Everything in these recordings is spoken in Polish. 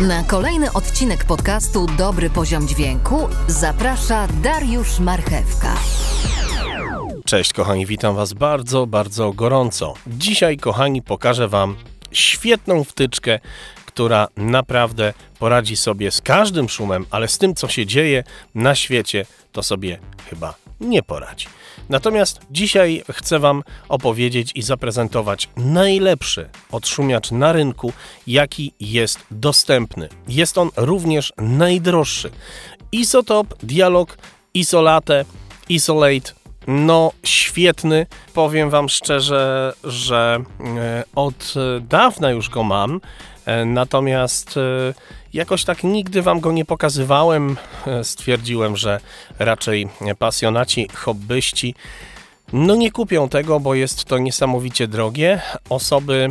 Na kolejny odcinek podcastu Dobry Poziom Dźwięku zaprasza Dariusz Marchewka. Cześć kochani, witam Was bardzo, bardzo gorąco. Dzisiaj, kochani, pokażę Wam świetną wtyczkę, która naprawdę poradzi sobie z każdym szumem, ale z tym, co się dzieje na świecie, to sobie chyba nie poradzi. Natomiast dzisiaj chcę Wam opowiedzieć i zaprezentować najlepszy odszumiacz na rynku, jaki jest dostępny. Jest on również najdroższy. Isotop, Dialog, Isolate, Isolate no, świetny. Powiem Wam szczerze, że e, od dawna już go mam. E, natomiast e, jakoś tak nigdy Wam go nie pokazywałem. Stwierdziłem, że raczej pasjonaci, hobbyści no nie kupią tego, bo jest to niesamowicie drogie. Osoby,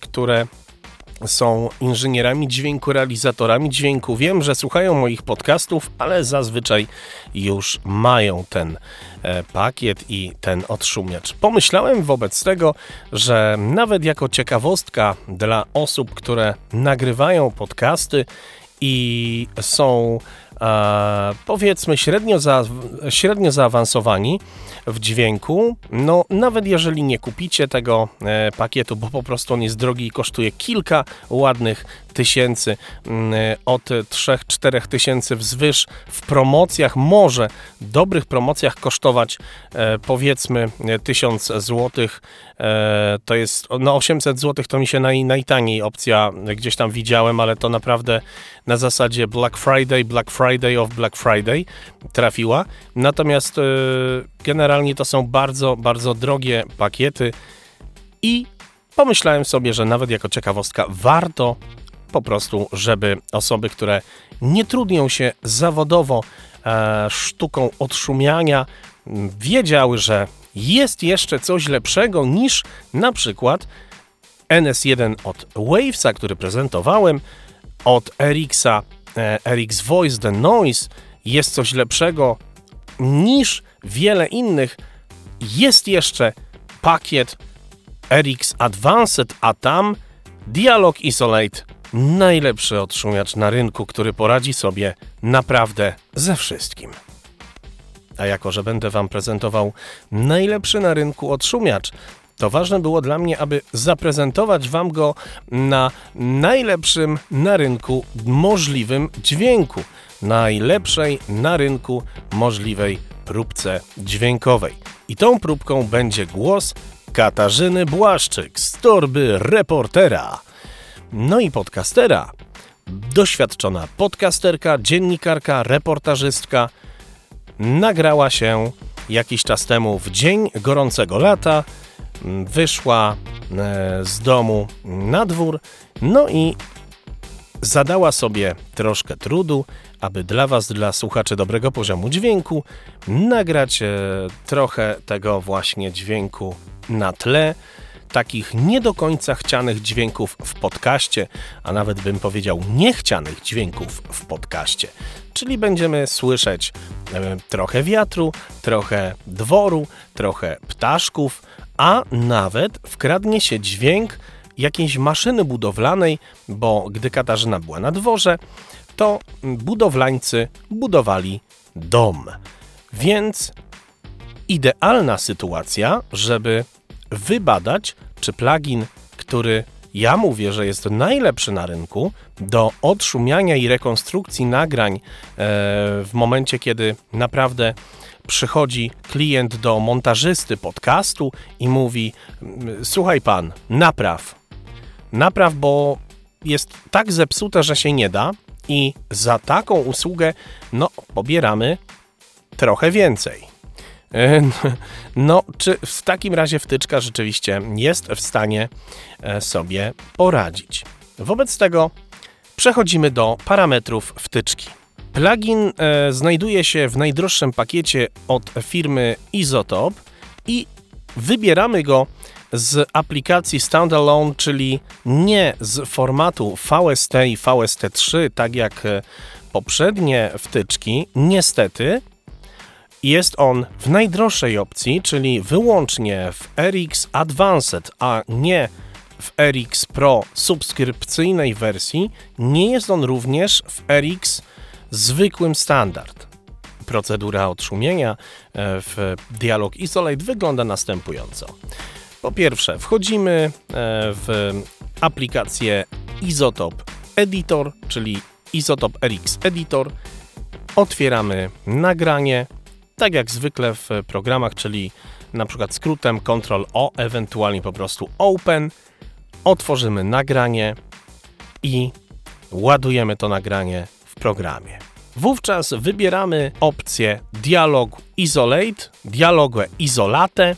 które są inżynierami dźwięku, realizatorami dźwięku. Wiem, że słuchają moich podcastów, ale zazwyczaj już mają ten e, pakiet i ten odszumiacz. Pomyślałem wobec tego, że nawet jako ciekawostka dla osób, które nagrywają podcasty i są e, powiedzmy średnio, za, średnio zaawansowani w dźwięku. No, nawet jeżeli nie kupicie tego e, pakietu, bo po prostu on jest drogi i kosztuje kilka ładnych tysięcy, mm, od 3-4 tysięcy wzwyż w promocjach, może dobrych promocjach kosztować e, powiedzmy 1000 złotych E, to jest no 800 zł to mi się naj, najtaniej opcja gdzieś tam widziałem, ale to naprawdę na zasadzie Black Friday, Black Friday of Black Friday trafiła. Natomiast e, generalnie to są bardzo, bardzo drogie pakiety i pomyślałem sobie, że nawet jako ciekawostka warto po prostu, żeby osoby, które nie trudnią się zawodowo e, sztuką odszumiania, wiedziały, że jest jeszcze coś lepszego niż na przykład NS1 od Wavesa, który prezentowałem, od Erixa, e, Erix Voice The Noise. Jest coś lepszego niż wiele innych. Jest jeszcze pakiet RX Advanced, a tam Dialog Isolate, najlepszy odszumiacz na rynku, który poradzi sobie naprawdę ze wszystkim. A jako, że będę Wam prezentował najlepszy na rynku odszumiacz, to ważne było dla mnie, aby zaprezentować Wam go na najlepszym na rynku możliwym dźwięku. Najlepszej na rynku możliwej próbce dźwiękowej. I tą próbką będzie głos Katarzyny Błaszczyk z torby reportera. No i podcastera. Doświadczona podcasterka, dziennikarka, reportażystka – nagrała się jakiś czas temu w dzień gorącego lata. Wyszła e, z domu na dwór, no i zadała sobie troszkę trudu, aby dla Was, dla słuchaczy dobrego poziomu dźwięku, nagrać e, trochę tego właśnie dźwięku na tle takich nie do końca chcianych dźwięków w podcaście, a nawet bym powiedział niechcianych dźwięków w podcaście. Czyli będziemy słyszeć e, trochę wiatru, trochę dworu, trochę ptaszków, a nawet wkradnie się dźwięk jakiejś maszyny budowlanej, bo gdy Katarzyna była na dworze, to budowlańcy budowali dom. Więc idealna sytuacja, żeby wybadać, czy plugin, który ja mówię, że jest najlepszy na rynku do odszumiania i rekonstrukcji nagrań e, w momencie, kiedy naprawdę przychodzi klient do montażysty podcastu i mówi: Słuchaj pan, napraw. Napraw, bo jest tak zepsute, że się nie da, i za taką usługę, no, pobieramy trochę więcej. E, no, czy w takim razie wtyczka rzeczywiście jest w stanie e, sobie poradzić? Wobec tego przechodzimy do parametrów wtyczki. Plugin e, znajduje się w najdroższym pakiecie od firmy Isotop i wybieramy go z aplikacji standalone, czyli nie z formatu VST i VST3, tak jak poprzednie wtyczki. Niestety, jest on w najdroższej opcji, czyli wyłącznie w RX Advanced, a nie w RX Pro subskrypcyjnej wersji, nie jest on również w RX zwykłym standard. Procedura odszumienia e, w Dialog Isolate wygląda następująco. Po pierwsze, wchodzimy e, w aplikację Isotop Editor, czyli Isotop RX Editor. Otwieramy nagranie, tak jak zwykle w programach, czyli na przykład skrótem Ctrl O, ewentualnie po prostu Open. Otworzymy nagranie i ładujemy to nagranie w programie. Wówczas wybieramy opcję Dialog Isolate, Dialogę Isolate.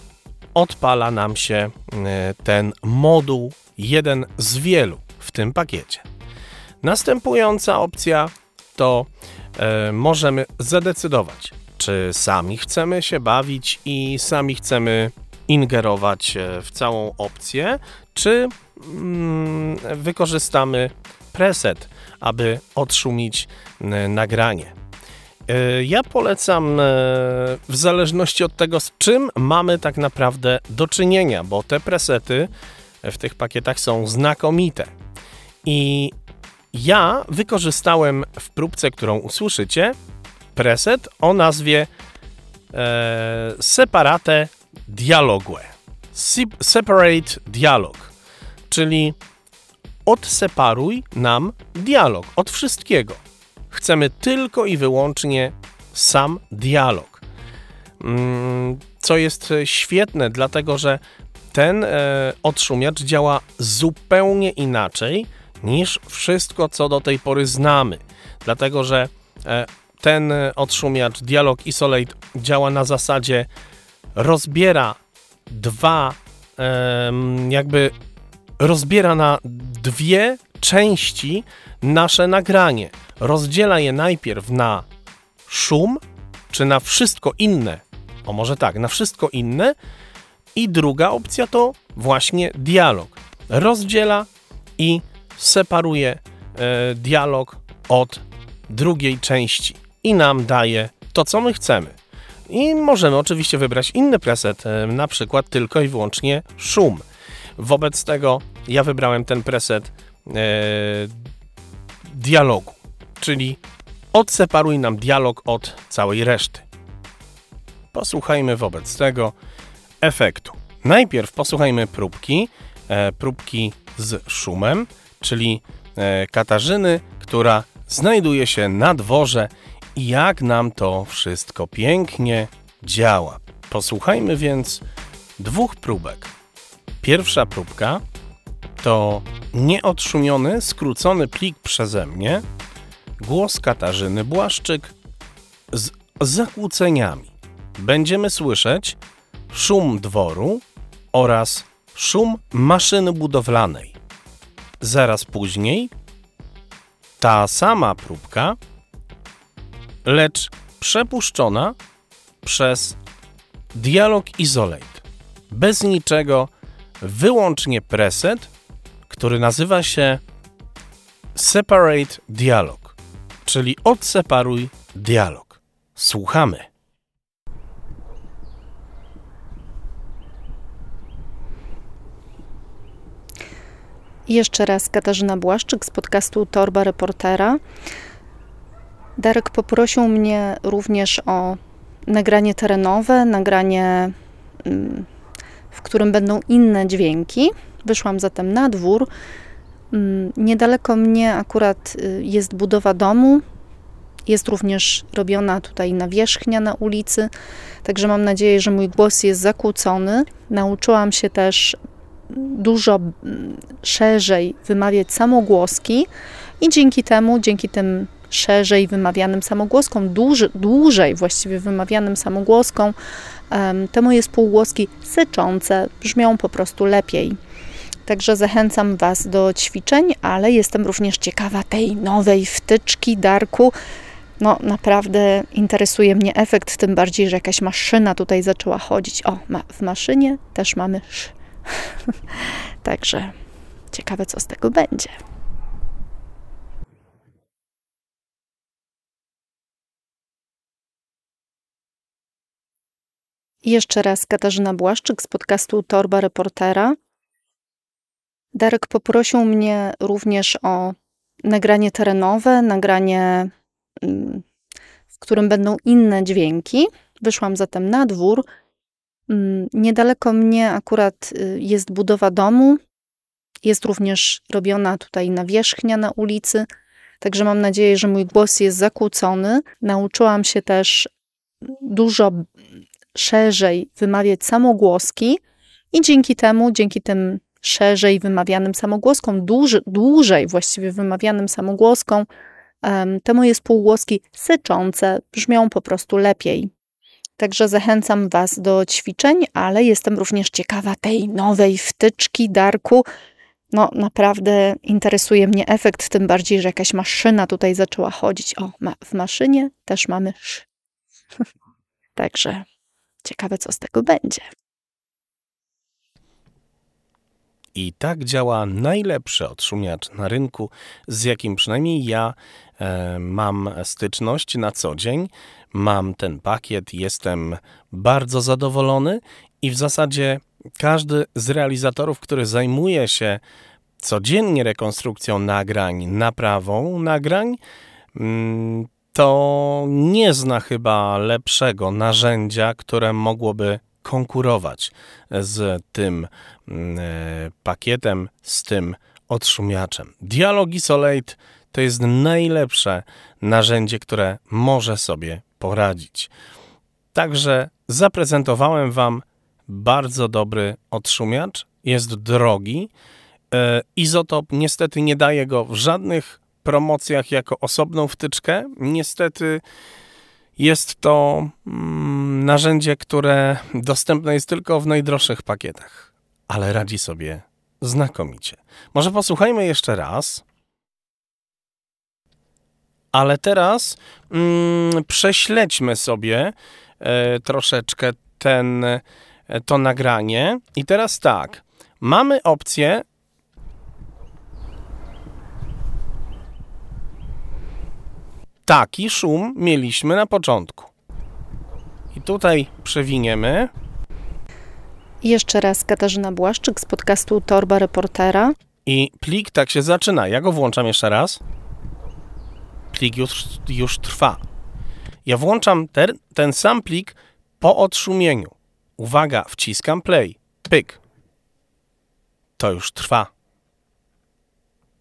Odpala nam się e, ten moduł, jeden z wielu w tym pakiecie. Następująca opcja to e, możemy zadecydować, czy sami chcemy się bawić i sami chcemy ingerować e, w całą opcję, czy mm, wykorzystamy preset, aby odszumić nagranie. E, ja polecam e, w zależności od tego, z czym mamy tak naprawdę do czynienia, bo te presety w tych pakietach są znakomite. I ja wykorzystałem w próbce, którą usłyszycie, preset o nazwie e, Separate Dialogue. Separate Dialog, czyli odseparuj nam dialog od wszystkiego. Chcemy tylko i wyłącznie sam dialog. Mm, co jest świetne, dlatego że ten e, odszumiacz działa zupełnie inaczej niż wszystko, co do tej pory znamy. Dlatego, że e, ten odszumiacz Dialog Isolate działa na zasadzie rozbiera dwa, jakby rozbiera na dwie części nasze nagranie. Rozdziela je najpierw na szum, czy na wszystko inne. O może tak, na wszystko inne. I druga opcja to właśnie dialog. Rozdziela i separuje e, dialog od drugiej części i nam daje to, co my chcemy. I możemy oczywiście wybrać inny preset, e, na przykład tylko i wyłącznie szum. Wobec tego ja wybrałem ten preset e, dialogu, czyli odseparuj nam dialog od całej reszty. Posłuchajmy wobec tego efektu. Najpierw posłuchajmy próbki, e, próbki z szumem, czyli e, Katarzyny, która znajduje się na dworze jak nam to wszystko pięknie działa. Posłuchajmy więc dwóch próbek. Pierwsza próbka to nieodszumiony, skrócony plik przeze mnie, głos Katarzyny Błaszczyk z zakłóceniami. Będziemy słyszeć szum dworu oraz szum maszyny budowlanej. Zaraz później ta sama próbka, lecz przepuszczona przez dialog Isolate. Bez niczego, wyłącznie preset, który nazywa się Separate Dialog, czyli odseparuj dialog. Słuchamy. Jeszcze raz Katarzyna Błaszczyk z podcastu Torba Reportera. Darek poprosił mnie również o nagranie terenowe, nagranie, mm, w którym będą inne dźwięki. Wyszłam zatem na dwór. Mm, niedaleko mnie akurat y, jest budowa domu. Jest również robiona tutaj nawierzchnia na ulicy, także mam nadzieję, że mój głos jest zakłócony. Nauczyłam się też dużo mm, szerzej wymawiać samogłoski i dzięki temu, dzięki tym szerzej wymawianym samogłoskom, dłuż, dłużej właściwie wymawianym samogłoskom, te moje spółgłoski syczące brzmią po prostu lepiej. Także zachęcam Was do ćwiczeń, ale jestem również ciekawa tej nowej wtyczki Darku. No, naprawdę interesuje mnie efekt, tym bardziej, że jakaś maszyna tutaj zaczęła chodzić. O, ma, w maszynie też mamy sz. Także ciekawe, co z tego będzie. Jeszcze raz Katarzyna Błaszczyk z podcastu Torba Reportera. Darek poprosił mnie również o nagranie terenowe, nagranie, mm, w którym będą inne dźwięki. Wyszłam zatem na dwór. Mm, niedaleko mnie akurat y, jest budowa domu. Jest również robiona tutaj nawierzchnia na ulicy, także mam nadzieję, że mój głos jest zakłócony. Nauczyłam się też dużo szerzej wymawiać samogłoski i dzięki temu, dzięki tym szerzej wymawianym samogłoskom, dłuż, dłużej właściwie wymawianym samogłoskom, te moje spółgłoski syczące brzmią po prostu lepiej. Także zachęcam Was do ćwiczeń, ale jestem również ciekawa tej nowej wtyczki Darku. No, naprawdę interesuje mnie efekt, tym bardziej, że jakaś maszyna tutaj zaczęła chodzić. O, ma, w maszynie też mamy sz. Także ciekawe, co z tego będzie. I tak działa najlepszy odszumiacz na rynku, z jakim przynajmniej ja e, mam styczność na co dzień. Mam ten pakiet, jestem bardzo zadowolony i w zasadzie każdy z realizatorów, który zajmuje się codziennie rekonstrukcją nagrań, naprawą nagrań, mm, to nie zna chyba lepszego narzędzia, które mogłoby konkurować z tym mm, e, pakietem, z tym odszumiaczem. Dialog Isolate to jest najlepsze narzędzie, które może sobie poradzić. Także zaprezentowałem Wam bardzo dobry odszumiacz. Jest drogi. E, Izotop niestety nie daje go w żadnych promocjach jako osobną wtyczkę. Niestety jest to mm, narzędzie, które dostępne jest tylko w najdroższych pakietach, ale radzi sobie znakomicie. Może posłuchajmy jeszcze raz. Ale teraz mm, prześledźmy sobie e, troszeczkę ten, e, to nagranie. I teraz tak, mamy opcję Taki szum mieliśmy na początku. I tutaj przewiniemy. I jeszcze raz Katarzyna Błaszczyk z podcastu Torba Reportera. I plik tak się zaczyna. Ja go włączam jeszcze raz. Plik już, już trwa. Ja włączam ten, ten sam plik po odszumieniu. Uwaga, wciskam play. Pyk. To już trwa.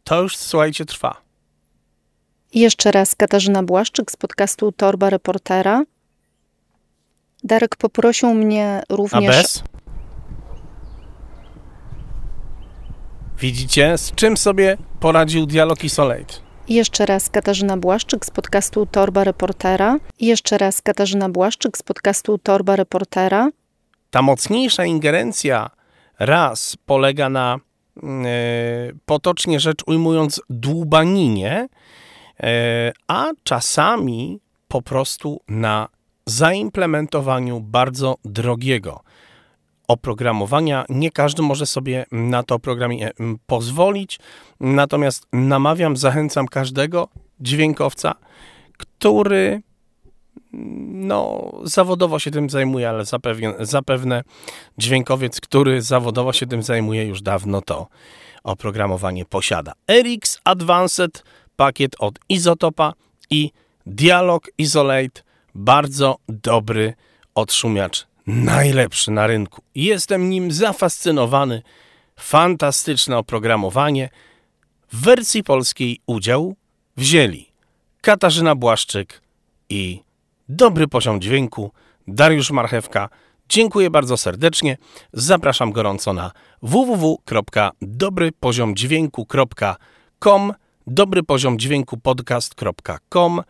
To już, słuchajcie, trwa. I jeszcze raz Katarzyna Błaszczyk z podcastu Torba Reportera. Darek poprosił mnie również. A bez? Widzicie, z czym sobie poradził dialog Isolate? I jeszcze raz Katarzyna Błaszczyk z podcastu Torba Reportera. I jeszcze raz Katarzyna Błaszczyk z podcastu Torba Reportera. Ta mocniejsza ingerencja raz polega na, yy, potocznie rzecz ujmując, dłubaninie, a czasami po prostu na zaimplementowaniu bardzo drogiego oprogramowania. Nie każdy może sobie na to oprogramowanie pozwolić, natomiast namawiam, zachęcam każdego dźwiękowca, który no, zawodowo się tym zajmuje, ale zapewne, zapewne dźwiękowiec, który zawodowo się tym zajmuje, już dawno to oprogramowanie posiada. RX Advanced pakiet od Izotopa i Dialog Isolate, bardzo dobry odszumiacz, najlepszy na rynku. Jestem nim zafascynowany. Fantastyczne oprogramowanie. W wersji polskiej udział wzięli Katarzyna Błaszczyk i dobry poziom dźwięku Dariusz Marchewka. Dziękuję bardzo serdecznie. Zapraszam gorąco na www.dobrypoziomdźwięku.com dobry poziom dźwięku podcast.com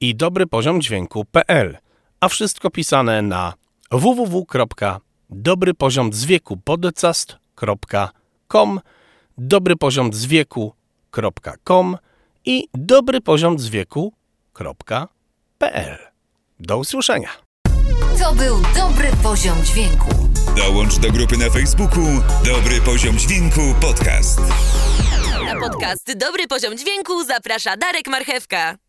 i dobry poziom dźwięku.pl, a wszystko pisane na www.dobrypoziomdzwiekupodcast.com, dobrypoziomdzwieku.com i dobrypoziomdzwieku.pl. Do usłyszenia. To był dobry poziom dźwięku. Dołącz do grupy na Facebooku Dobry Poziom Dźwięku Podcast. Na podcast Dobry Poziom Dźwięku zaprasza Darek Marchewka.